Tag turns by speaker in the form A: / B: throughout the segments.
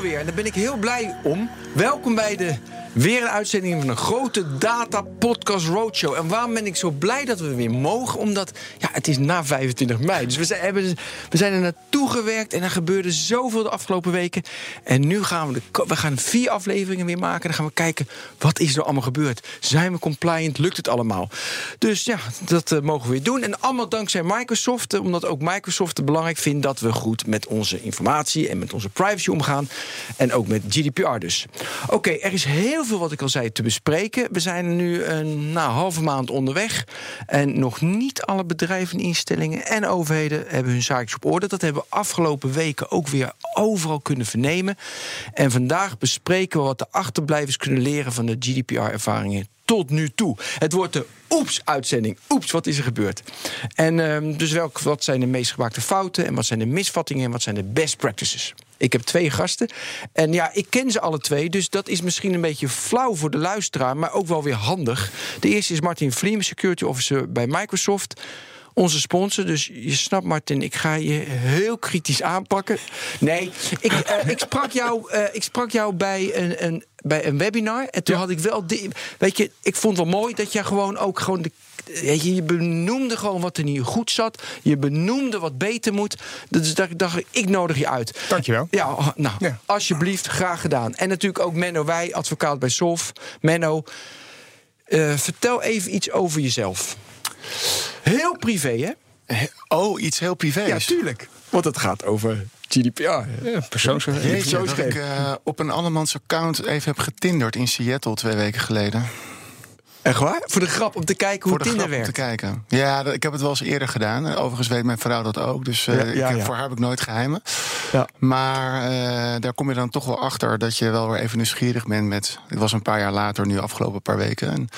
A: weer. En daar ben ik heel blij om. Welkom bij de weer een uitzending van een grote data podcast roadshow. En waarom ben ik zo blij dat we weer mogen? Omdat ja, het is na 25 mei. Dus we zijn, hebben, we zijn er naartoe gewerkt en er gebeurde zoveel de afgelopen weken. En nu gaan we, de, we gaan vier afleveringen weer maken. Dan gaan we kijken wat is er allemaal gebeurd. Zijn we compliant? Lukt het allemaal? Dus ja, dat uh, mogen we weer doen. En allemaal dankzij Microsoft. eh, Omdat ook Microsoft het belangrijk vindt dat we goed met onze informatie en met onze privacy omgaan. En ook met GDPR dus. Oké, er is heel veel wat ik al zei te bespreken. We zijn nu een nou, halve maand onderweg. En nog niet alle bedrijven, instellingen en overheden hebben hun zaakjes op orde. Dat hebben we afgelopen weken ook weer overal kunnen vernemen. En vandaag bespreken we wat de achterblijvers kunnen leren van de GDPR-ervaringen tot nu toe. Het wordt de Oeps-uitzending. Oeps, wat is er gebeurd? En ehm, dus welk, wat zijn de meest gemaakte fouten... en wat zijn de misvattingen en wat zijn de best practices? Ik heb twee gasten. En ja, ik ken ze alle twee. Dus dat is misschien een beetje flauw voor de luisteraar. Maar ook wel weer handig. De eerste is Martin Vliem, Security Officer bij Microsoft. Onze sponsor. Dus je snapt, Martin, ik ga je heel kritisch aanpakken. Nee, ik, eh, ik, sprak, jou, eh, ik sprak jou bij een, een, bij een webinar. En toen had ik wel. De, weet je, ik vond het wel mooi dat jij gewoon ook gewoon de je, je benoemde gewoon wat er niet goed zat. Je benoemde wat beter moet. Dus dacht, dacht ik, ik nodig je uit.
B: Dankjewel.
A: Ja, nou,
B: Ja.
A: alsjeblieft, graag gedaan. En natuurlijk ook Menno Wij, advocaat bij Solf. Menno, eh, vertel even iets over jezelf. Heel privé, hè?
C: Oh, iets heel privés.
A: tuurlijk. Want het gaat over GDPR.
B: Ja, persoonsgegevens.
A: Zo
C: dat ik eh, op een andermans account even heb getinderd in Seattle twee weken geleden.
A: Echt waar? Voor de grap, om te kijken hoe
C: voor de
A: Tinder
C: grap om
A: werkt.
C: te kijken. Ja, ik heb het wel eens eerder gedaan. Overigens weet mijn vrouw dat ook. Dus eh,
A: Ja, ja,
C: ik,
A: ja.
C: voor haar heb ik nooit geheimen.
A: Ja.
C: Maar eh, daar kom je dan toch wel achter dat je wel weer even nieuwsgierig bent met... Het was een paar jaar later, nu afgelopen paar weken. En,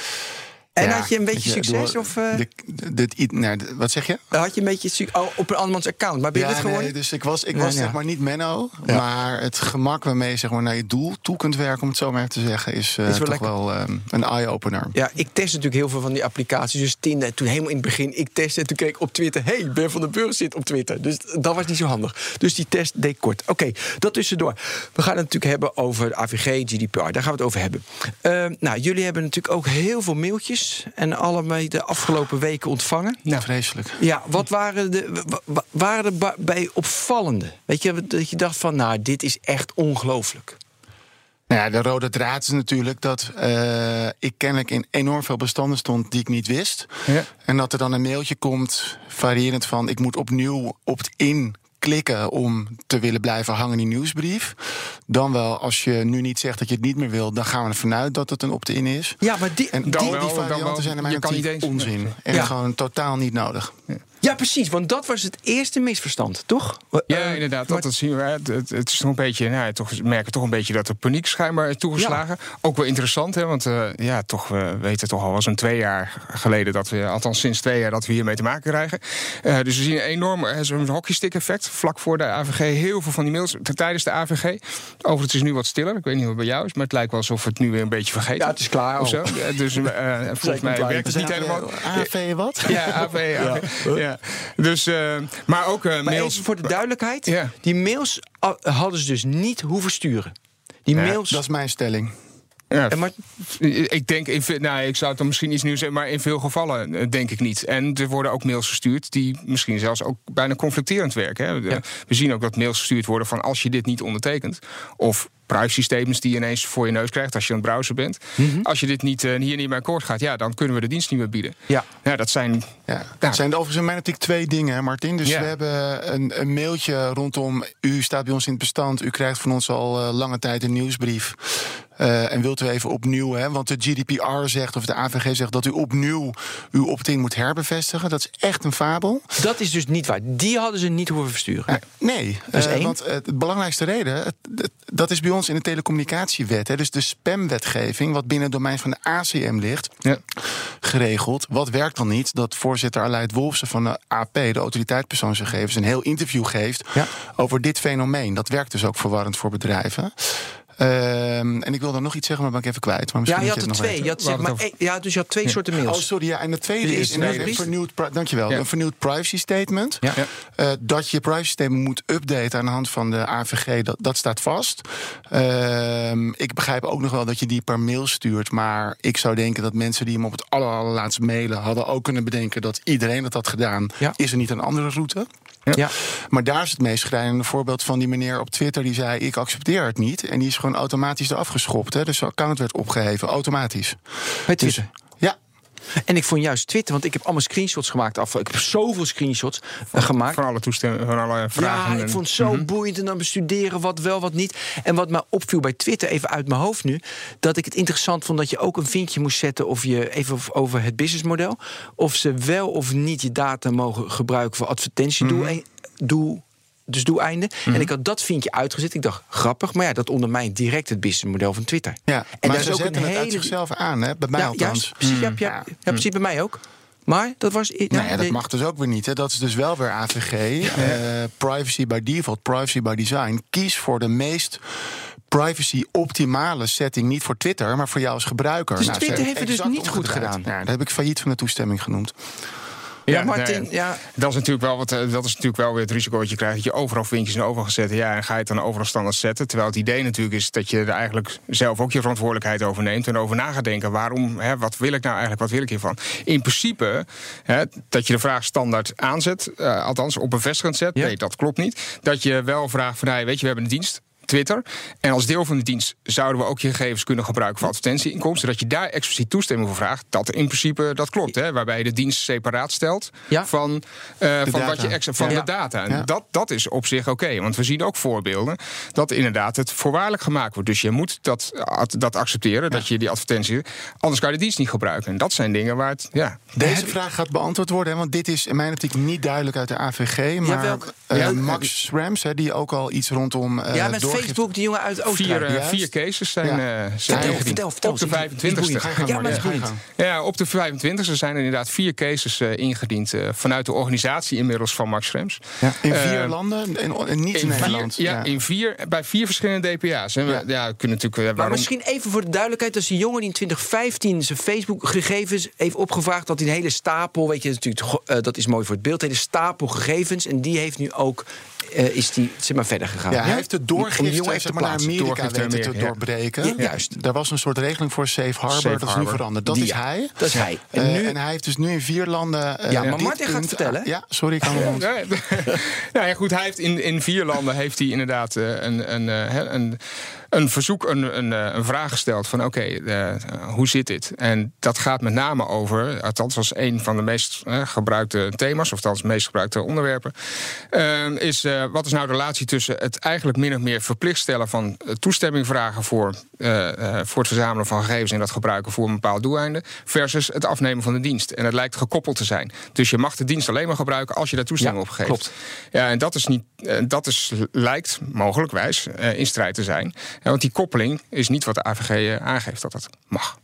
A: En
C: ja,
A: had je een beetje succes?
C: door-
A: Of, eh,
C: de- de- de- nou, de- wat zeg je?
A: had je een beetje su- oh, op een andermans account? Maar ben je
C: Ja,
A: dit geworden?
C: nee, dus ik was, ik was
A: ja.
C: zeg maar niet Menno. Maar het gemak waarmee je zeg maar, naar je doel toe kunt werken, om het zo maar even te zeggen, is, eh,
A: Is wel
C: toch wel eh, een eye-opener.
A: Ja, ik test natuurlijk heel veel van die applicaties. Dus Tinder, en toen helemaal in het begin, ik testte en toen keek ik op Twitter... hey, Ben van den Burg zit op Twitter. Dus dat was niet zo handig. Dus die test deed kort. Oké, dat tussendoor. We gaan het natuurlijk hebben over de AVG, GDPR. Daar gaan we het over hebben. Eh, nou, jullie hebben natuurlijk ook heel veel mailtjes... en allemaal de afgelopen weken ontvangen.
C: Ja, vreselijk.
A: Ja, wat waren de, wa- wa- waren er bij opvallende? Weet je, dat je dacht van, nou, dit is echt ongelooflijk.
C: Nou ja, de rode draad is natuurlijk dat eh, ik kennelijk in enorm veel bestanden stond die ik niet wist.
B: Ja.
C: En dat er dan een mailtje komt, variërend van ik moet opnieuw opt-in klikken om te willen blijven hangen in die nieuwsbrief. Dan wel, als je nu niet zegt dat je het niet meer wil, dan gaan we ervan uit dat het een opt-in is.
A: Ja, maar die,
C: En die varianten zijn er mij
B: niet
C: natuurlijk onzin.
B: nee.
C: En
A: Ja.
C: gewoon totaal niet nodig.
A: ja, precies, want dat was het eerste misverstand, toch?
B: Ja,
A: Eh,
B: inderdaad.
A: maar-
B: Dat, dat zien we. Het, het, het is toch een beetje, nou, toch, we merken toch een beetje dat er paniek schijnbaar is toegeslagen. Ook wel interessant, hè, want eh, ja, toch, we weten toch al wel zo'n twee jaar geleden dat we, althans sinds twee jaar, dat we hiermee te maken krijgen. Eh, dus we zien een enorm zo'n hockeystick-effect. Vlak voor de AVG heel veel van die mails tijdens de AVG. Overigens het is nu wat stiller. Ik weet niet hoe het bij jou is, maar het lijkt wel alsof we het nu weer een beetje vergeten.
A: Ja, het is klaar
B: Of zo. Ja, dus eh, volgens mij werkt het niet helemaal.
C: AV wat?
B: Ja, AV. AV. Ja. Dus, eh, maar ook eh,
A: Maar
B: mails.
A: even voor de duidelijkheid,
B: Ja.
A: die mails hadden ze dus niet hoeven sturen. Die
B: Ja,
A: mails...
C: Dat is mijn stelling.
B: Ja,
A: en maar,
B: Ik denk, in, nou, ik zou het dan misschien iets nieuws zeggen, maar in veel gevallen eh, denk ik niet. En er worden ook mails gestuurd die misschien zelfs ook bijna conflicterend werken. Hè.
A: Ja.
B: We zien ook dat mails gestuurd worden van als je dit niet ondertekent. Of privacy statements die je ineens voor je neus krijgt als je aan het browsen bent.
A: Mhm.
B: Als je dit niet, hier niet mee akkoord gaat, ja, dan kunnen we de dienst niet meer bieden.
A: ja.
B: Ja, dat zijn.
C: Ja. Het zijn overigens in mijn optiek twee dingen, hè, Martin. Dus
B: Ja.
C: we hebben een, een mailtje rondom... u staat bij ons in het bestand, u krijgt van ons al eh, lange tijd een nieuwsbrief... Eh, en wilt u even opnieuw, hè, want de GDPR zegt of de AVG zegt dat u opnieuw uw opt-in moet herbevestigen. Dat is echt een fabel.
A: Dat is dus niet waar. Die hadden ze niet hoeven versturen.
C: Nee,
A: Dat is
C: eh,
A: één.
C: want de belangrijkste reden, dat is bij ons in de telecommunicatiewet. Hè, dus de spamwetgeving, wat binnen het domein van de ACM ligt,
B: Ja.
C: geregeld. Wat werkt dan niet? Dat voorzitter Aleid Wolfsen van de AP, de Autoriteit Persoonsgegevens, een heel interview geeft
A: Ja.
C: over dit fenomeen. Dat werkt dus ook verwarrend voor bedrijven. Ehm, en ik wilde nog iets zeggen, maar ben ik even kwijt. Maar
A: Ja,
C: misschien
A: je
C: dat
A: had er
C: het nog
A: twee. Je had, zeg maar, ja, dus je had twee soorten
C: Oh,
A: mails.
C: sorry. Ja, en het tweede is inderdaad een vernieuwd, dankjewel,
B: Ja.
C: een vernieuwd privacy statement.
A: Ja.
B: Ja.
C: Eh, dat je privacy statement moet updaten aan de hand van de AVG, dat, dat staat vast. Ehm, ik begrijp ook nog wel dat je die per mail stuurt. Maar ik zou denken dat mensen die hem op het aller, allerlaatst mailen... hadden ook kunnen bedenken dat iedereen dat had gedaan.
A: Ja.
C: Is er niet een andere route?
A: Ja.
C: Maar daar is het meest schrijnende voorbeeld van die meneer op Twitter... die zei, ik accepteer het niet. En die is gewoon automatisch eraf geschopt. Hè? Dus zijn account werd opgeheven, automatisch.
A: Bij
C: Dus,
A: Twitter.
C: ja,
A: En ik vond juist Twitter, want ik heb allemaal screenshots gemaakt. Af, ik heb zoveel screenshots eh, gemaakt.
B: Van alle toestemmingen, van alle vragen.
A: Ja, ik
B: en-
A: vond het zo
B: Mhm.
A: boeiend en dan bestuderen wat wel, wat niet. En wat me opviel bij Twitter, even uit mijn hoofd nu, dat ik het interessant vond dat je ook een vinkje moest zetten of je even over het businessmodel, of ze wel of niet je data mogen gebruiken voor advertentiedoel, doel, dus doeleinden. En ik had dat vinkje uitgezet. Ik dacht grappig, maar ja, dat ondermijnt direct het businessmodel van Twitter.
C: ja.
A: En
C: maar
A: daar is
C: ze
A: een
C: zetten het uit
A: hele-
C: zichzelf aan, hè? bij mij
A: ja,
C: althans.
A: Precies, ja, ja, ja, precies bij mij ook. Maar dat was.
C: Nou ja, dat mag dus ook weer niet. Hè. Dat is dus wel weer AVG. eh, privacy by default, privacy by design. Kies voor de meest privacy-optimale setting. Niet voor Twitter, maar voor jou als gebruiker.
A: Dus
C: ze
A: Twitter heeft het dus niet goed gedaan.
C: Ja, dat heb ik failliet van de toestemming genoemd.
A: Ja, Martin,
B: nee,
A: ja.
B: Dat is natuurlijk wel wat, eh, dat is natuurlijk wel weer het risico dat je krijgt. Dat je overal vinkjes en overal gaat zetten. Ja, en ga je het dan overal standaard zetten. Terwijl het idee natuurlijk is dat je er eigenlijk zelf ook je verantwoordelijkheid over neemt. En over na gaat denken. Waarom, hè, wat wil ik nou eigenlijk, wat wil ik hiervan? In principe, hè, dat je de vraag standaard aanzet. eh, althans, op bevestigend zet.
A: Ja.
B: Nee, dat klopt niet. Dat je wel vraagt van, weet je, we hebben een dienst. Twitter. En als deel van de dienst zouden we ook je gegevens kunnen gebruiken voor advertentieinkomsten. Dat je daar expliciet toestemming voor vraagt. Dat in principe dat klopt. Hè, waarbij je de dienst separaat stelt
A: Ja.
B: van, eh, van,
C: data.
B: wat je van
A: Ja.
B: de data. En
C: Ja.
B: dat, dat is op zich oké. want we zien ook voorbeelden dat inderdaad het voorwaardelijk gemaakt wordt. Dus je moet dat, dat accepteren, dat je die advertentie. Anders kan je de dienst niet gebruiken. En dat zijn dingen waar het. Ja,
C: Deze vraag gaat beantwoord worden, hè, want dit is in mijn optiek niet duidelijk uit de AVG. Maar
A: welke?
C: eh,
B: Ja.
C: Max Schrems, hè, die ook al iets rondom. eh,
A: ja, met Facebook, die jongen uit Oostenrijk.
B: vier,
C: juist.
B: vier cases zijn,
C: Ja.
B: eh, zijn
A: Vertel,
B: ingediend.
A: vertel, vertel.
B: Op de
A: Is boeiend.
B: 25ste.
C: Ga je gang,
A: Ja, maar
C: gang.
B: Ja, op de 25e zijn er inderdaad vier cases eh, ingediend. eh, vanuit de organisatie inmiddels van Max Schrems.
C: In vier landen en, en niet in,
B: In vier,
C: Nederland.
B: ja, In vier, bij vier verschillende DPA's. En we
C: Ja.
B: ja. kunnen natuurlijk.
A: Maar
B: waarom,
A: misschien even voor de duidelijkheid: dat is een jongen die in 2015 zijn Facebook-gegevens heeft opgevraagd. Dat hij een hele stapel, weet je, natuurlijk, dat is mooi voor het beeld, een hele stapel gegevens. En die heeft nu ook, eh, is die, zeg maar, verder gegaan.
C: Ja, hij heeft de
A: Om jongen even
C: zeg
A: te
C: naar. Amerika weten te
B: ja.
C: doorbreken.
A: Ja, juist.
C: Er was een soort regeling voor Safe Harbor,
B: Safe
C: dat is nu veranderd. Dat
A: Die,
C: is hij.
A: Dat is hij. En
C: En,
A: nu-
C: en hij heeft dus nu in vier landen. eh,
A: Ja, maar Martin gaat
C: punt-
A: vertellen.
C: Ja, sorry, ik kan.
B: Ja, nou ja, goed, hij heeft in, in vier landen heeft hij inderdaad eh, een, een, eh, een, een verzoek, een, een, eh, een vraag gesteld van oké, eh, hoe zit dit? En dat gaat met name over, althans was een van de meest eh, gebruikte thema's, of althans meest gebruikte onderwerpen, is wat is nou de relatie tussen het eigenlijk min of meer verplicht stellen van toestemming vragen voor, voor het verzamelen van gegevens en dat gebruiken voor een bepaald doeleinde, versus het afnemen van de dienst. En het lijkt gekoppeld te zijn. Dus je mag de dienst alleen maar gebruiken als je daar toestemming
A: Ja,
B: op geeft.
A: klopt.
B: Ja, en dat is niet, dat is, lijkt mogelijkwijs in strijd te zijn. Ja, want die koppeling is niet wat de AVG eh, aangeeft dat het mag.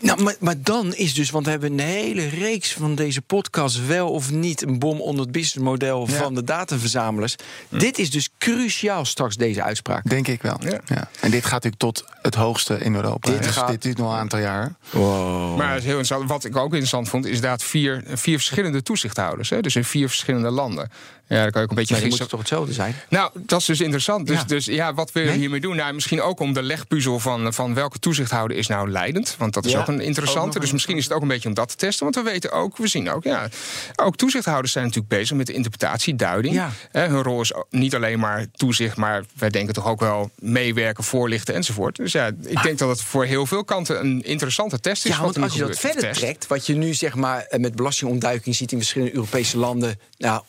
A: Nou, maar, maar dan is dus, want we hebben een hele reeks van deze podcast wel of niet een bom onder het businessmodel
C: Ja.
A: van de dataverzamelaars. Dit is dus cruciaal straks, deze uitspraak.
C: Denk ik wel.
B: Ja.
C: Ja. En dit gaat natuurlijk tot het hoogste in Europa.
A: Dit
C: Dus
A: gaat-
C: dit duurt nog een aantal jaar.
A: Wow.
B: Maar het is heel interessant. wat ik ook interessant vond, is inderdaad vier, vier verschillende toezichthouders. Hè? Dus in vier verschillende landen. Ja, dan kan je ook een beetje
A: Maar die moet toch hetzelfde zijn?
B: Nou, dat is dus interessant. Dus
A: Ja.
B: dus, ja wat wil je
A: Nee?
B: hiermee doen? Nou, misschien ook om de legpuzzel van, van welke toezichthouder is nou leidend. Want dat is
C: Ja,
B: ook een interessante.
C: ook
B: dus
C: een-
B: misschien is het ook een beetje om dat te testen. Want we weten ook, we zien ook, ja, ook toezichthouders zijn natuurlijk bezig met de interpretatie, duiding.
A: Ja.
B: Hè, hun rol is niet alleen maar toezicht, maar wij denken toch ook wel meewerken, voorlichten enzovoort. Dus ja, ik denk dat het voor heel veel kanten een interessante test is.
A: Ja, want als je dat verder
B: Test.
A: trekt, wat je nu zeg maar eh, met belastingontduiking ziet in verschillende Europese landen, nou,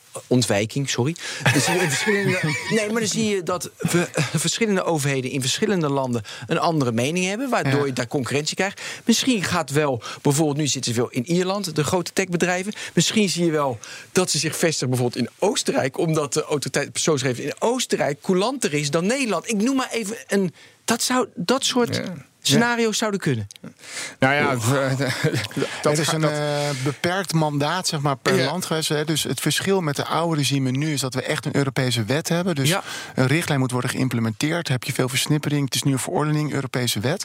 A: sorry. Dan zie je in verschillende, nee, maar dan zie je dat we, eh, verschillende overheden in verschillende landen een andere mening hebben, waardoor je daar concurrentie krijgt. Misschien gaat wel, bijvoorbeeld nu zitten ze veel in Ierland, de grote techbedrijven. Misschien zie je wel dat ze zich vestigen bijvoorbeeld in Oostenrijk, omdat de autoriteit persoonsgegevens in Oostenrijk coulanter is dan Nederland. Ik noem maar even een dat, zou, dat soort scenario's zouden kunnen.
B: Nou ja,
C: dat is een uh, beperkt mandaat zeg maar, per land geweest. Hè. Dus het verschil met de oude regime nu is dat we echt een Europese wet hebben. Dus een richtlijn moet worden geïmplementeerd. Heb je veel versnippering. Het is nu een verordening, Europese wet.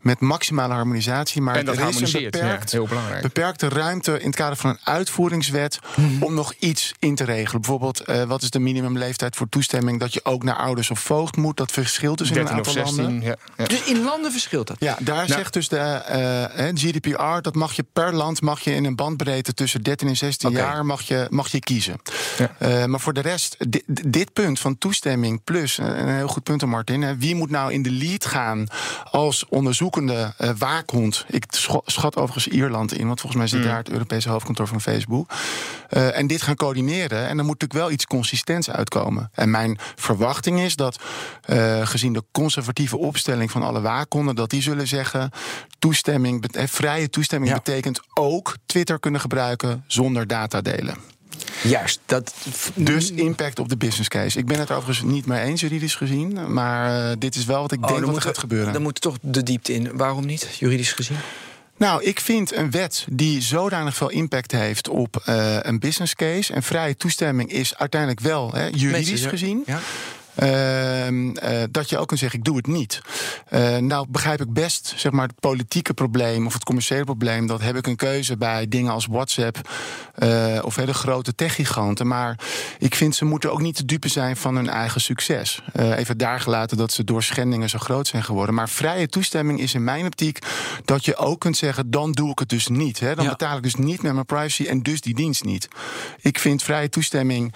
C: Met maximale harmonisatie. Maar
B: en dat
C: er is een beperkt,
B: heel belangrijk.
C: beperkte ruimte in het kader van een uitvoeringswet mhm. om nog iets in te regelen. Bijvoorbeeld, uh, wat is de minimumleeftijd voor toestemming dat je ook naar ouders of voogd moet? Dat verschilt dus in een aantal 16, landen.
A: Ja, ja. Dus in landen verschilt dat?
C: Ja, daar nou. zegt dus de uh, eh, GDPR dat mag je per land mag je in een bandbreedte tussen 13 en 16 jaar mag je, mag je kiezen. Ja. Uh, maar voor de rest, dit, dit, punt van toestemming plus, eh, een heel goed punt, Martin. Hè, wie moet nou in de lead gaan als onderzoekende uh, waakhond? Ik schat overigens Ierland in, want volgens mij zit mm. daar het Europese hoofdkantoor van Facebook. en dit gaan coördineren. En dan moet natuurlijk wel iets consistents uitkomen. En mijn verwachting is dat, gezien de conservatieve opstelling van alle waakhonden dat die zullen zeggen: toestemming, eh, vrije toestemming betekent ook Twitter kunnen gebruiken zonder data delen.
A: Juist. Dat...
C: Dus impact op de business case. Ik ben het overigens niet mee eens juridisch gezien. Maar uh, dit is wel wat ik oh, denk dat er gaat gebeuren.
A: Dan moet toch de diepte in. Waarom niet, juridisch gezien?
C: Nou, ik vind een wet die zodanig veel impact heeft op uh, een business case. En vrije toestemming is uiteindelijk wel hè, juridisch gezien. Ja. Ehm, eh, dat je ook kan zeggen, ik doe het niet. Uh, nou begrijp ik best zeg maar, het politieke probleem of het commerciële probleem. Dat heb ik een keuze bij dingen als WhatsApp uh, of de grote techgiganten. Maar ik vind ze moeten ook niet te dupe zijn van hun eigen succes. even daar gelaten dat ze door schendingen zo groot zijn geworden. Maar vrije toestemming is in mijn optiek dat je ook kunt zeggen, dan doe ik het dus niet. Hè. Dan betaal ik dus niet met mijn privacy en dus die dienst niet. Ik vind vrije toestemming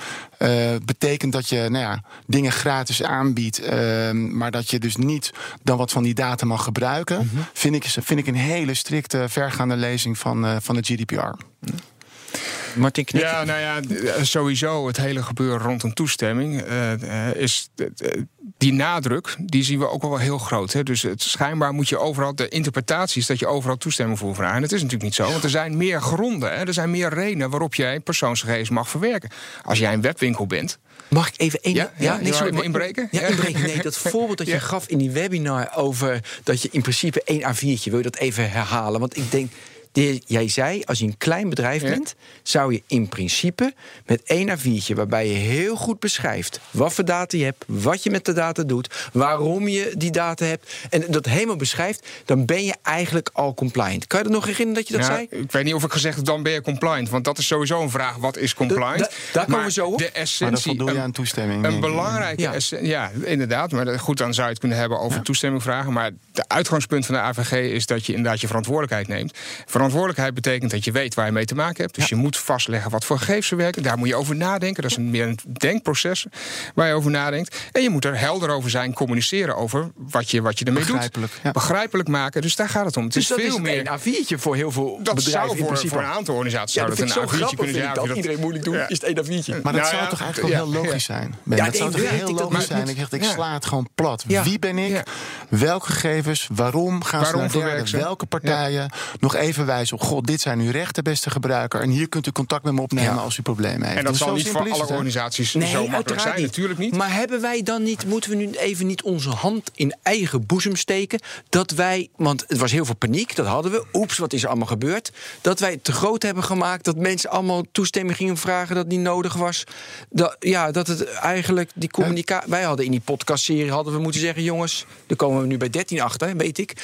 C: betekent dat je nou ja, dingen gratis aanbiedt, ehm, maar dat je dus niet dan wat van die data mag gebruiken, mhm. vind, ik, vind ik een hele strikte, vergaande lezing van, uh, van de GDPR.
A: Martin Knik.
B: Ja, nou ja, sowieso het hele gebeuren rond een toestemming uh, is die nadruk, die zien we ook wel heel groot. Hè? Dus het, schijnbaar moet je overal, de interpretaties dat je overal toestemming voor vragen. En dat is natuurlijk niet zo, want er zijn meer gronden, hè? er zijn meer redenen waarop jij persoonsgegevens mag verwerken. Als jij een webwinkel bent,
A: Mag ik even één...
B: Ja, ja, nee, sorry, inbreken?
A: Ja, inbreken. Nee, dat voorbeeld dat je gaf in die webinar over dat je in principe één A4'tje... wil je dat even herhalen? Want ik denk, jij zei, als je een klein bedrijf bent, zou je in principe met één A4'tje, waarbij je heel goed beschrijft wat voor data je hebt, wat je met de data doet, waarom je die data hebt, en dat helemaal beschrijft, dan ben je eigenlijk al compliant. Kan je er nog herinneren dat je dat zei?
B: Ik weet niet of ik gezegd heb, dan ben je compliant, want dat is sowieso een vraag, wat is compliant?
A: daar komen we zo op.
B: De essentie,
C: maar je aan toestemming.
B: Een belangrijke ja. essentie, ja, inderdaad, maar goed, dan zou je het kunnen hebben over toestemming vragen, maar de uitgangspunt van de AVG is dat je inderdaad je verantwoordelijkheid neemt verantwoordelijkheid betekent dat je weet waar je mee te maken hebt. Dus je moet vastleggen wat voor gegevens ze werken. Daar moet je over nadenken. Dat is een, meer een denkproces waar je over nadenkt. En je moet er helder over zijn, communiceren over wat je, wat je ermee
C: Begrijpelijk,
B: doet. Begrijpelijk maken. Dus daar gaat het om. Het
A: dus
B: is veel
A: is
B: meer.
A: een A4'tje voor heel veel
B: dat
A: bedrijven.
B: Zou voor, voor een aantal organisaties ja, zou dat, een A4'tje kunnen zijn.
A: Dat, dat iedereen moeilijk doen, is het één A4'tje.
C: Maar dat nou zou toch eigenlijk wel heel logisch zijn? dat zou toch heel logisch zijn? Ik, ik sla het gewoon plat. Wie ben ik? Welke gegevens? Waarom gaan ze naar? Welke partijen? Nog even wijzen op, god, dit zijn uw rechten, beste gebruiker. En hier kunt u contact met me opnemen als u problemen heeft.
B: En dat, zal niet voor alle organisaties nee, zo makkelijk zijn, natuurlijk niet.
A: Maar hebben wij dan niet, moeten we nu even niet onze hand in eigen boezem steken? Dat wij, want het was heel veel paniek, dat hadden we. Oeps, wat is er allemaal gebeurd? Dat wij het te groot hebben gemaakt, dat mensen allemaal toestemming gingen vragen dat niet nodig was. Dat, ja, dat het eigenlijk die communicatie. Wij hadden in die podcastserie hadden we moeten zeggen, jongens, daar komen we nu bij 13 achter, weet ik.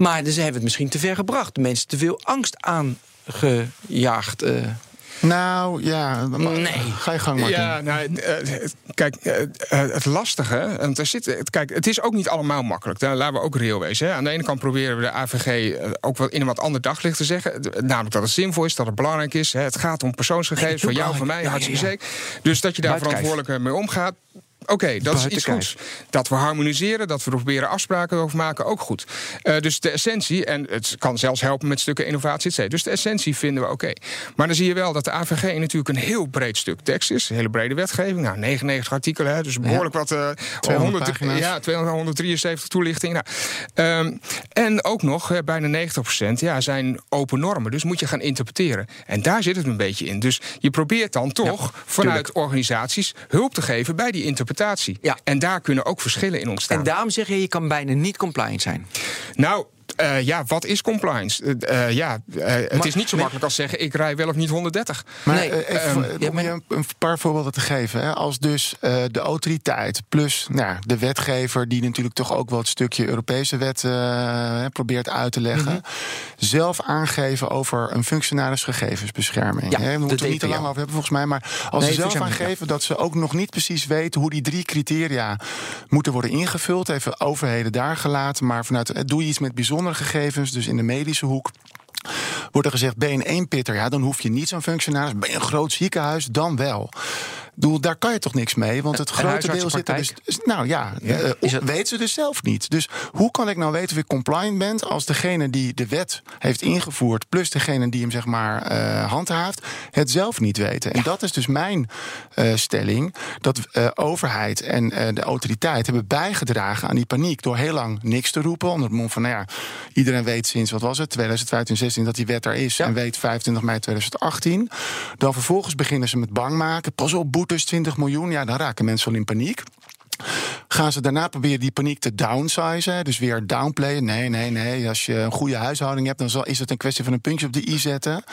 A: Maar dus hebben we het misschien te ver gebracht. Mensen te veel angst aangejaagd. Uh.
C: Nou ja,
A: nee.
C: ga je gang maar.
B: Ja, nou, uh, kijk, uh, het lastige, want er zit, kijk, het is ook niet allemaal makkelijk. Daar laten we ook reëel wezen. Hè. Aan de ene kant proberen we de AVG ook wel in een wat ander daglicht te zeggen. Namelijk dat het zinvol is, dat het belangrijk is. Hè. Het gaat om persoonsgegevens nee, van jou, van mij, ja, hartstikke zeker. Dus dat je daar verantwoordelijk mee omgaat, Oké, dat is iets goeds. Dat we harmoniseren, dat we proberen afspraken over maken, ook goed. Uh, dus de essentie, en het kan zelfs helpen met stukken innovatie, etc. Dus de essentie vinden we oké. Maar dan zie je wel dat de AVG natuurlijk een heel breed stuk tekst is. Een hele brede wetgeving. Nou, 99 artikelen, hè, dus behoorlijk wat. Uh,
C: 200
B: ja, 273 toelichtingen. Nou, um, en ook nog, uh, bijna 90% ja, zijn open normen. Dus moet je gaan interpreteren. En daar zit het een beetje in. Dus je probeert dan toch vanuit organisaties hulp te geven bij die interpretatie implementatie.
A: Ja.
B: En daar kunnen ook verschillen in ontstaan.
A: En daarom zeg je, je kan bijna niet compliant zijn.
B: Nou, uh, ja, wat is compliance? Uh, uh, ja, het
A: Maar-
B: is niet zo
A: nee.
B: makkelijk als zeggen: ik rij wel of niet 130.
C: Maar
A: Nee,
C: eh, even,
B: ehm,
C: om
A: maar-
C: je een, een paar voorbeelden te geven. Hè. Als dus eh, de autoriteit plus nou, ja, de wetgever... die natuurlijk toch ook wel het stukje Europese wet eh, probeert uit te leggen...
A: Mhm.
C: zelf aangeven over een functionaris gegevensbescherming.
A: Ja,
C: hè. We moeten het niet te lang over hebben volgens mij. Maar als
A: Nee,
C: ze zelf
A: ja.
C: aangeven dat ze ook nog niet precies weten... hoe die drie criteria moeten worden ingevuld. Even overheden daar gelaten. Maar vanuit, eh, doe je iets met gegevens, dus in de medische hoek... Wordt er gezegd, ben je een eenpitter, ja, dan hoef je niet zo'n functionaris. Ben je een groot ziekenhuis, dan wel. Ik bedoel, daar kan je toch niks mee, want het grote deel zit er dus...
A: huisartsenpraktijk?
C: Nou ja, eh,
A: Is het-
C: weten ze dus zelf niet. Dus hoe kan ik nou weten of ik compliant ben... als degene die de wet heeft ingevoerd... plus degene die hem zeg maar eh, handhaaft, het zelf niet weten. En dat is dus mijn eh, stelling... dat eh, overheid en eh, de autoriteit hebben bijgedragen aan die paniek... door heel lang niks te roepen. Onder het mond van, nou ja, iedereen weet sinds, wat was het, 2015, 16 dat die wet er is...
A: Ja.
C: en weet 25 mei 2018. Dan vervolgens beginnen ze met bang maken. Pas op, boetes 20 miljoen. Ja, dan raken mensen wel in paniek. Gaan ze daarna proberen die paniek te downsizen? hè, Dus weer downplayen? Nee, nee, nee. Als je een goede huishouding hebt, dan is het een kwestie van een puntje op de i zetten.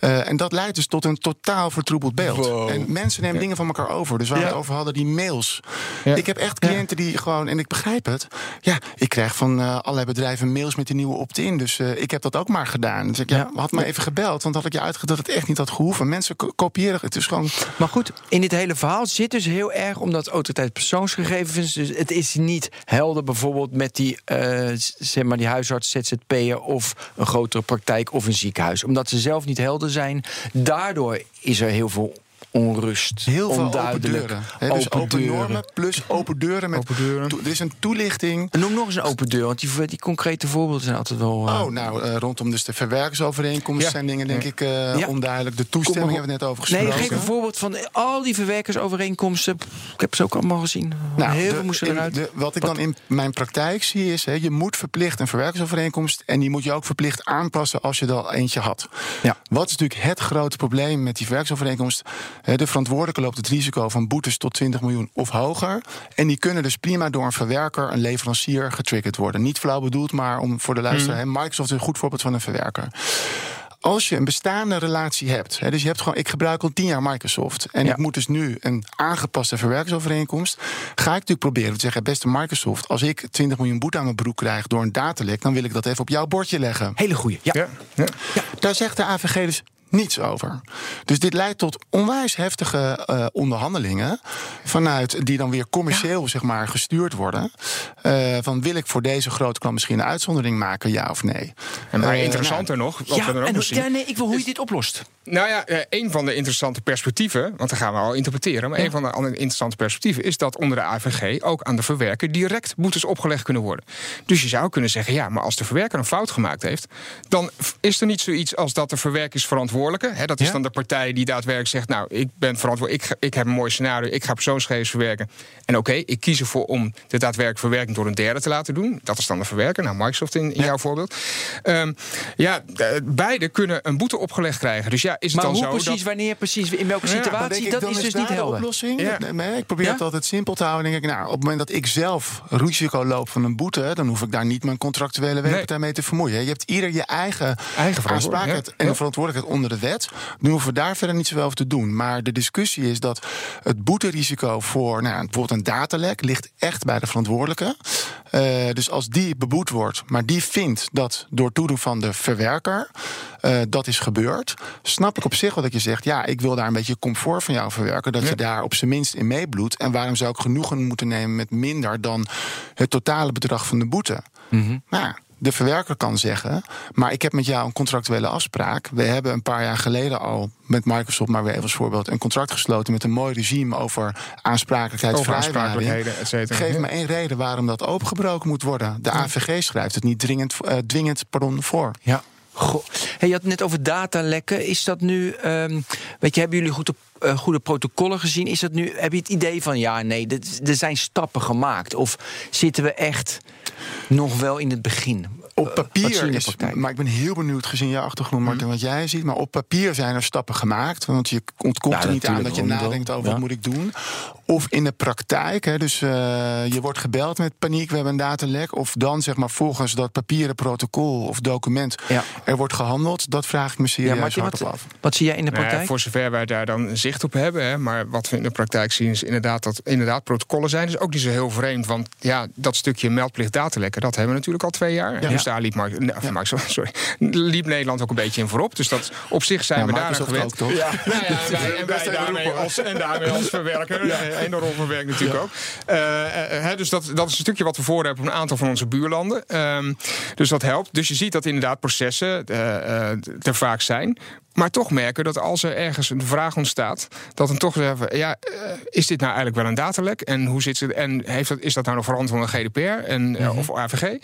C: Eh, en dat leidt dus tot een totaal vertroebeld beeld.
A: Wow.
C: En mensen nemen dingen van elkaar over. Dus waar we het over hadden, die mails.
B: Ja.
C: Ik heb echt cliënten die gewoon, en ik begrijp het. Ja, ik krijg van eh, allerlei bedrijven mails met die nieuwe opt-in. Dus eh, ik heb dat ook maar gedaan. Dus ik, ja, had me even gebeld, want had ik je uitgelegd dat het echt niet had gehoeven. Mensen ko- kopiëren het. is gewoon.
A: Maar goed, in dit hele verhaal zit dus heel erg omdat autoriteit persoonsgegevens. Dus het is niet helder bijvoorbeeld met die, zeg maar die huisarts, ZZP'er of een grotere praktijk of een ziekenhuis. Omdat ze zelf niet helder zijn. Daardoor is er heel veel onrust.
C: Heel veel open deuren. Dus
A: Open
C: open,
A: deuren.
C: normen plus open deuren. Met
B: Open deuren.
C: er is een toelichting.
A: En Noem nog eens een open deur, want die, die concrete voorbeelden zijn altijd wel. eh,
C: Oh, nou, eh, rondom dus de verwerkersovereenkomsten
B: Ja.
C: zijn dingen, denk ik, eh,
A: Ja.
C: onduidelijk. De toestemming hebben we net over
A: Nee,
C: gesproken.
A: geef een voorbeeld van al die verwerkersovereenkomsten. Ik heb ze ook allemaal gezien.
C: Nou,
A: heel
C: de-
A: veel moesten eruit.
C: de- wat ik dan in mijn praktijk zie is, je moet verplicht een verwerkersovereenkomst en die moet je ook verplicht aanpassen als je er al eentje had.
A: Ja.
C: Wat is natuurlijk het grote probleem met die verwerkersovereenkomst? Hè, De verantwoordelijke loopt het risico van boetes tot 20 miljoen of hoger. En die kunnen dus prima door een verwerker, een leverancier, getriggerd worden. Niet flauw bedoeld, maar om voor de luisteraar. hè, Microsoft is een goed voorbeeld van een verwerker. Als je een bestaande relatie hebt, hè, dus je hebt gewoon, ik gebruik al tien jaar Microsoft en
A: Ja.
C: ik moet dus nu een aangepaste verwerkersovereenkomst, ga ik natuurlijk proberen te zeggen, beste Microsoft, als ik 20 miljoen boete aan mijn broek krijg door een datalek, dan wil ik dat even op jouw bordje leggen.
A: Hele goeie. Ja.
B: Ja, ja.
C: Daar zegt de AVG dus niets over. Dus dit leidt tot onwijs heftige eh, onderhandelingen. Vanuit die dan weer commercieel zeg maar, gestuurd worden. Eh, van wil ik voor deze grote klant misschien een uitzondering maken, ja of nee?
B: En maar
C: Eh,
B: interessanter nog, wat
A: Ja,
B: we dan ook
A: en,
B: nog
A: ja, nee, ik wil hoe je dit oplost.
B: Nou ja, een van de interessante perspectieven, want dan gaan we al interpreteren, maar een van de andere interessante perspectieven is dat onder de AVG ook aan de verwerker direct boetes opgelegd kunnen worden. Dus je zou kunnen zeggen, ja, maar als de verwerker een fout gemaakt heeft, dan is er niet zoiets als dat de verwerker is verantwoordelijke. Hè, dat is
A: Ja.
B: dan de partij die daadwerkelijk zegt, nou, ik ben verantwoordelijk, ik, ik heb een mooi scenario, ik ga persoonsgegevens verwerken. En oké, ik kies ervoor om de daadwerkelijke verwerking door een derde te laten doen. Dat is dan de verwerker, nou Microsoft in, in jouw voorbeeld. Ehm, ja, beide kunnen een boete opgelegd krijgen. Dus ja, is het
A: Maar
B: dan
A: hoe
B: zo
A: precies,
B: dat...
A: wanneer, precies, in welke situatie, dat is dus
C: daar
A: niet
C: de
A: helder.
C: oplossing.
B: Ja.
C: Nee, nee, ik probeer
A: Ja?
C: het altijd simpel te houden. Denk ik, nou, op het moment dat ik zelf risico loop van een boete, dan hoef ik daar niet mijn contractuele werkpartij mee te vermoeien. Je hebt ieder je eigen,
B: verantwoordelijkheid,
C: aansprakelijkheid
B: ja.
C: en
B: Ja.
C: verantwoordelijkheid onder de wet. Dan hoeven we daar verder niet zoveel over te doen. Maar de discussie is dat het boeterisico voor nou, bijvoorbeeld een datalek ligt echt bij de verantwoordelijke. Eh, dus als die beboet wordt, maar die vindt dat door toedoen van de verwerker eh, dat is gebeurd, snap ik op zich wel dat je zegt: ja, ik wil daar een beetje comfort van jou verwerken, dat
B: Ja.
C: je daar op zijn minst in meebloedt. En waarom zou ik genoegen moeten nemen met minder dan het totale bedrag van de boete?
A: Mhm.
C: Nou, de verwerker kan zeggen, maar ik heb met jou een contractuele afspraak. We hebben een paar jaar geleden al met Microsoft, maar weer even als voorbeeld, een contract gesloten met een mooi regime over aansprakelijkheid,
B: Over aansprakelijkheden, et.
C: Geef me één reden waarom dat opengebroken moet worden. De AVG schrijft het niet dringend, eh, dwingend pardon, voor.
A: Ja. Goh. Hey, je had het net over datalekken. Is dat nu, ehm, weet je, hebben jullie goede, eh, goede protocollen gezien? Is dat nu, heb je het idee van, ja, nee, dit- er zijn stappen gemaakt? Of zitten we echt nog wel in het begin?
C: Op
A: wat zie
C: papier
A: je in de
C: is. Maar ik ben heel benieuwd gezien jouw achtergrond, Martin, wat jij ziet. Maar op papier zijn er stappen gemaakt. Want je ontkomt
A: Ja,
C: er niet aan dat je nadenkt over
A: Ja.
C: wat moet ik doen. Of in de praktijk. Hè, dus eh, je wordt gebeld met paniek, we hebben een datalek. Of dan zeg maar volgens dat papieren protocol of document
A: Ja.
C: er wordt gehandeld. Dat vraag ik me
A: Ja,
C: serieus
A: Martin, wat,
C: af.
A: wat zie jij in de
B: Nou
A: praktijk?
B: voor zover wij daar dan zicht op hebben. Hè, maar wat we in de praktijk zien is inderdaad dat inderdaad protocollen zijn. Dus ook niet zo heel vreemd. Want ja, dat stukje meldplicht datalekken, dat hebben we natuurlijk al twee jaar.
C: Ja.
B: Daar liep, Mark, Mark, sorry, liep Nederland ook een beetje in voorop. Dus dat op zich zijn
C: Ja,
B: we daar gewend.
C: toch?
B: Ja, nou ja, en wij, en wij
C: Best even
B: daarmee als, en daarmee als verwerker. eh, En de rolverwerk natuurlijk ook. Eh, hè, dus dat, dat is een stukje wat we voor hebben op een aantal van onze buurlanden. Ehm, dus dat helpt. Dus je ziet dat inderdaad processen eh, er vaak zijn. Maar toch merken dat als er ergens een vraag ontstaat, dat dan toch zeggen: ja, eh, is dit nou eigenlijk wel een datalek? En hoe zit het? En heeft dat, is dat nou nog verantwoord aan GDPR en, eh, of AVG?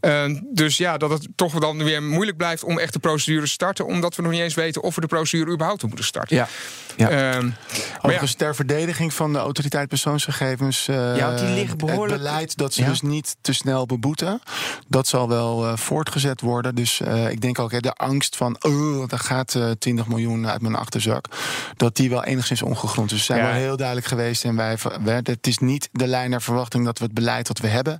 B: Eh, dus ja, dat het toch dan weer moeilijk blijft om echt de procedure te starten, omdat we nog niet eens weten of we de procedure überhaupt moeten starten.
A: Ja. Ja.
B: Ehm, maar ja,
C: Overigens, ter verdediging van de autoriteit persoonsgegevens. eh,
A: Ja, die liggen behoorlijk-
C: Het beleid dat ze
A: Ja.
C: dus niet te snel beboeten. Dat zal wel eh, voortgezet worden. Dus eh, ik denk ook hè, de angst van. Oh, daar gaat 20 miljoen uit mijn achterzak. Dat die wel enigszins ongegrond is. Ze zijn
B: Ja.
C: wel heel duidelijk geweest. En wij, het is niet de lijn naar verwachting dat we het beleid dat we hebben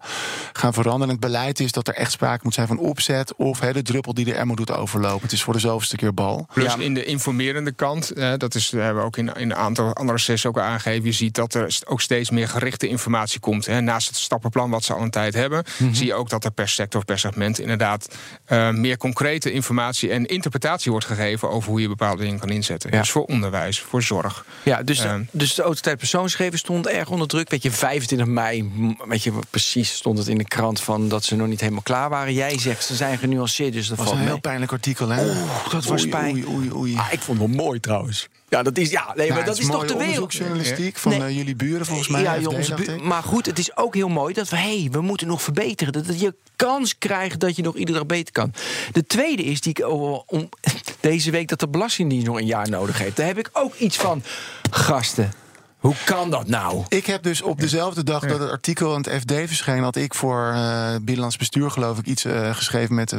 C: gaan veranderen. Het beleid is dat er echt sprake moet zijn van opzet. Of de druppel die de emmer doet overlopen. Het is voor de zoveelste keer bal.
B: Plus
A: Ja.
B: in de informerende kant, eh, dat is, hebben we ook in, in een aantal andere sessies ook aangegeven. Je ziet dat er ook steeds meer gerichte informatie komt. Hè. Naast het stappenplan wat ze al een tijd hebben,
A: Mhm.
B: zie je ook dat er per sector, per segment inderdaad eh, meer concrete informatie en interpretatie wordt gegeven over hoe je bepaalde dingen kan inzetten.
A: Ja.
B: Dus voor onderwijs, voor zorg.
A: Ja, dus,
B: Ehm.
A: dus de autoriteit persoonsgegevens stond erg onder druk. Weet je, 25 mei, weet je, precies stond het in de krant van dat ze nog niet helemaal klaar waren. Jij zegt ze zijn genuanceerd, dus dat
C: was
A: valt
C: een heel pijnlijk artikel, hè?
A: Oeh, dat was
C: Oei,
A: pijn.
C: Oei, oei, oei.
A: Ah, ik vond het wel mooi trouwens. Ja, dat is, ja, nee,
C: Ja,
A: maar dat is toch de wereld.
C: onderzoeksjournalistiek van
A: Nee.
C: eh, jullie buren volgens mij.
A: Ja, jongens, maar goed, het is ook heel mooi dat we, hey, we moeten nog verbeteren. Dat, dat je kans krijgt dat je nog iedere dag beter kan. De tweede is die ik over- om deze week dat de Belastingdienst nog een jaar nodig heeft. Daar heb ik ook iets van. Gasten, hoe kan dat nou?
C: Ik heb dus op dezelfde dag dat het artikel aan het FD verscheen, had ik voor eh Binnenlands Bestuur, geloof ik, iets eh, geschreven met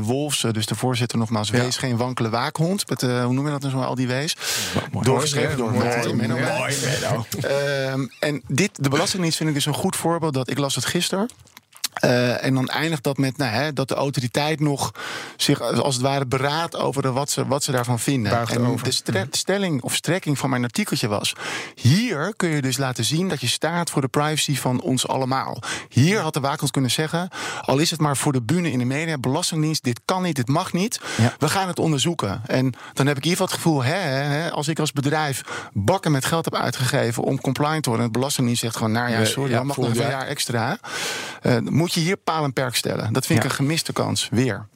C: Wolfs, eh, dus de voorzitter nogmaals,
A: Ja.
C: wees geen wankele waakhond. Met, hoe noem je dat nou zo, al die wees? Doorgeschreven door Martin
B: mooi,
C: Menno.
B: mooi.
C: Ehm, en dit, de Belastingdienst vind ik dus een goed voorbeeld. Dat ik las het gisteren. Eh, en dan eindigt dat met nou, hè, dat de autoriteit nog zich als het ware beraadt over de, wat, ze, wat ze daarvan vinden.
B: Buigt
C: en
B: over.
C: de stre- stelling of strekking van mijn artikeltje was: hier kun je dus laten zien dat je staat voor de privacy van ons allemaal. Hier had de waakhond kunnen zeggen: al is het maar voor de bühne in de media, Belastingdienst, dit kan niet, dit mag niet.
A: Ja.
C: We gaan het onderzoeken. En dan heb ik in ieder geval het gevoel: hè, hè, als ik als bedrijf bakken met geld heb uitgegeven om compliant te worden, en de Belastingdienst zegt gewoon: nou ja, sorry,
A: ja,
C: dan mag nog een
A: jaar.
C: extra. Eh, moet je hier paal en perk stellen. Dat vind ik
A: Ja.
C: een gemiste kans, weer.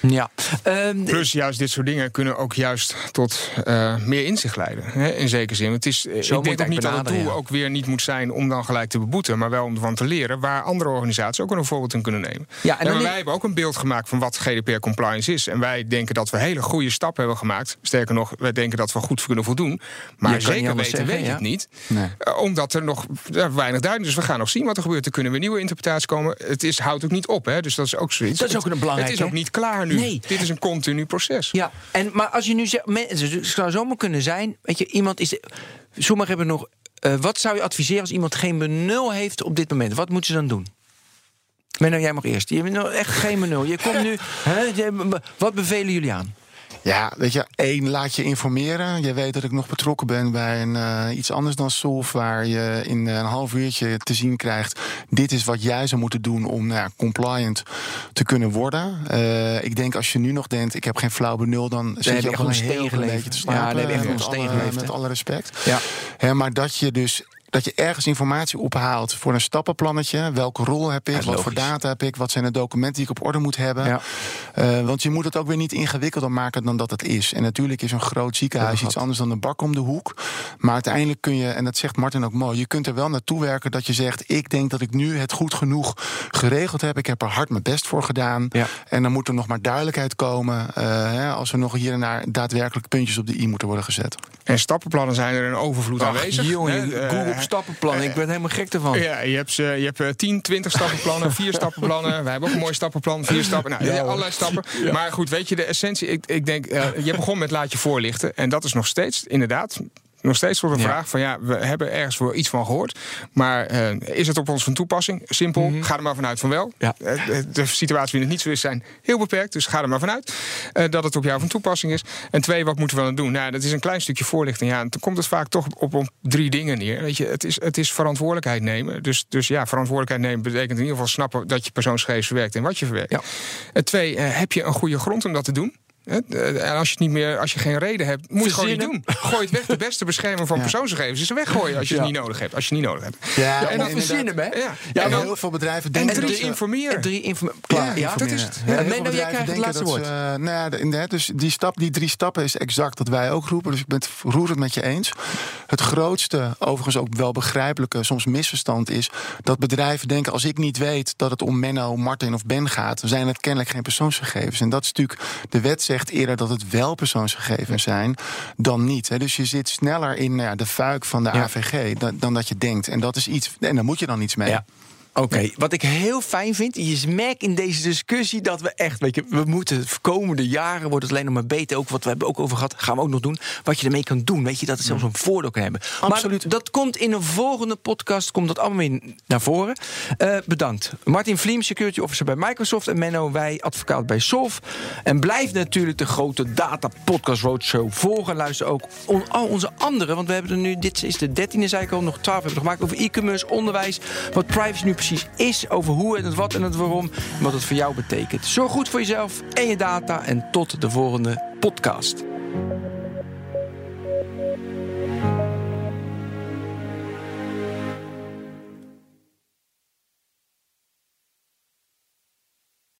A: Ja. Ehm,
B: Plus juist dit soort dingen kunnen ook juist tot eh, meer inzicht leiden. Hè, in zekere zin. Het is, eh, ik denk ook niet dat het doel
A: ja.
B: ook weer niet moet zijn om dan gelijk te beboeten. Maar wel om ervan te leren waar andere organisaties ook een voorbeeld in kunnen nemen.
A: Ja, en
B: wij hebben ook een beeld gemaakt van wat GDPR compliance is. En wij denken dat we hele goede stappen hebben gemaakt. Sterker nog, wij denken dat we goed kunnen voldoen. Maar zeker weten
A: zeggen,
B: weet
A: ja.
B: ik niet.
C: Nee.
B: Eh, Omdat er nog weinig duidelijk is. Dus we gaan nog zien wat er gebeurt. Er kunnen weer nieuwe interpretaties komen. Het is, houdt ook niet op. Hè? Dus dat is ook zoiets.
A: Dat is ook een belangrijk,
B: Het is ook niet klaar nu.
A: Nee.
B: Dit is een continu proces.
A: Ja, en, maar als je nu zegt, mensen, het zou zomaar kunnen zijn, weet je, iemand is. Sommigen hebben nog. eh, wat zou je adviseren als iemand geen benul heeft op dit moment? Wat moeten ze dan doen? Menno, jij mag eerst. Je hebt nog echt geen benul. Je komt nu. Hè, wat bevelen jullie aan?
C: Ja, weet je, één, laat je informeren. Je weet dat ik nog betrokken ben bij een, eh, iets anders dan Solf... waar je in een half uurtje te zien krijgt... dit is wat jij zou moeten doen om nou ja, compliant te kunnen worden. Eh, ik denk als je nu nog denkt, ik heb geen flauw benul... dan zit je ook een
A: een
C: heel
A: geleefd.
C: beetje te
A: Ja,
C: slapen.
A: dan heb je echt
C: met,
A: een
C: alle,
A: geleefd,
C: met alle respect.
A: Ja.
C: Hè, maar dat je dus dat je ergens informatie ophaalt voor een stappenplannetje. Welke rol heb ik?
A: Ja,
C: wat voor data heb ik? Wat zijn de documenten die ik op orde moet hebben?
A: Ja.
C: Eh, want je moet het ook weer niet ingewikkelder maken dan dat het is. En natuurlijk is een groot ziekenhuis iets anders dan een bak om de hoek. Maar uiteindelijk kun je, en dat zegt Martin ook mooi, je kunt er wel naartoe werken dat je zegt: Ik denk dat ik nu het goed genoeg geregeld heb. Ik heb er hard mijn best voor gedaan.
A: Ja.
C: En dan moet er nog maar duidelijkheid komen. eh, hè, als er nog hier en daar daadwerkelijk puntjes op de i moeten worden gezet.
B: En stappenplannen zijn er in overvloed
A: Ach,
B: aanwezig.
A: jongen,
B: Hè, eh,
A: Google
B: hij-
A: stappenplan. Ik ben helemaal gek ervan.
B: Ja, je hebt, je hebt 10, 20 stappenplannen, 4 stappenplannen. Wij hebben ook een mooi stappenplan, 4 stappen. Nou, ja, allerlei stappen. Maar goed, weet je, de essentie. Ik, ik denk, uh, je begon met laat je voorlichten. En dat is nog steeds, inderdaad, nog steeds voor de vraag van ja, we hebben ergens voor iets van gehoord. Maar uh, is het op ons van toepassing? Simpel, mm -hmm. ga er maar vanuit van wel. Ja. Uh, de situatie waarin het niet zo is, zijn heel beperkt. Dus ga er maar vanuit uh, dat het op jou van toepassing is. En twee, wat moeten we dan doen? Nou, dat is een klein stukje voorlichting. Ja, en dan komt het vaak toch op, op drie dingen neer. Weet je, het is, het is verantwoordelijkheid nemen. Dus, dus ja, verantwoordelijkheid nemen betekent in ieder geval snappen dat je persoonsgegevens verwerkt en wat je verwerkt. Ja. En twee, heb je een goede grond om dat te doen? En als je het niet meer, als je geen reden hebt, moet je het gewoon niet doen. Gooi het weg. De beste bescherming van ja. persoonsgegevens is weggooien als je ja. het niet nodig hebt. Als je het niet nodig hebt.
C: Ja,
A: ja en dat verzinnen, hè?
C: Ja. ja en dan, heel veel bedrijven denken.
B: En drie, informeren. En
A: drie informeren. Klaar. Ja, dat is het. Ja, en Menno, jij krijgt het laatste woord.
C: Uh, nou ja, dus die, stap, die drie stappen is exact wat wij ook roepen. Dus ik ben het roerend met je eens. Het grootste, overigens ook wel begrijpelijke, soms misverstand is dat bedrijven denken: als ik niet weet dat het om Menno, Martin of Ben gaat, dan zijn het kennelijk geen persoonsgegevens. En dat is natuurlijk, de wet zegt eerder dat het wel persoonsgegevens zijn dan niet. Hè. Dus je zit sneller in nou ja, de fuik van de. AVG dan, dan, dat je denkt. En dat is iets. En daar moet je dan iets mee.
A: Ja. Oké, okay. wat ik heel fijn vind, je merkt in deze discussie dat we echt, weet je, we moeten de komende jaren wordt het alleen nog maar beter. Ook wat we hebben ook over gehad, gaan we ook nog doen. Wat je ermee kan doen, weet je, dat het zelfs een voordeel kan hebben.
C: Absoluut.
A: Maar dat komt in een volgende podcast, komt dat allemaal weer naar voren. Uh, bedankt. Martin Vliem, security officer bij Microsoft en Menno Wij, advocaat bij Solf. En blijf natuurlijk de grote Data Podcast Roadshow volgen. Luister ook on, al onze andere, want we hebben er nu, dit is de dertiende, zei ik al, nog twaalf hebben we gemaakt over e-commerce, onderwijs, wat privacy nu precies is, over hoe en het wat en het waarom, en wat het voor jou betekent. Zorg goed voor jezelf en je data en tot de volgende podcast.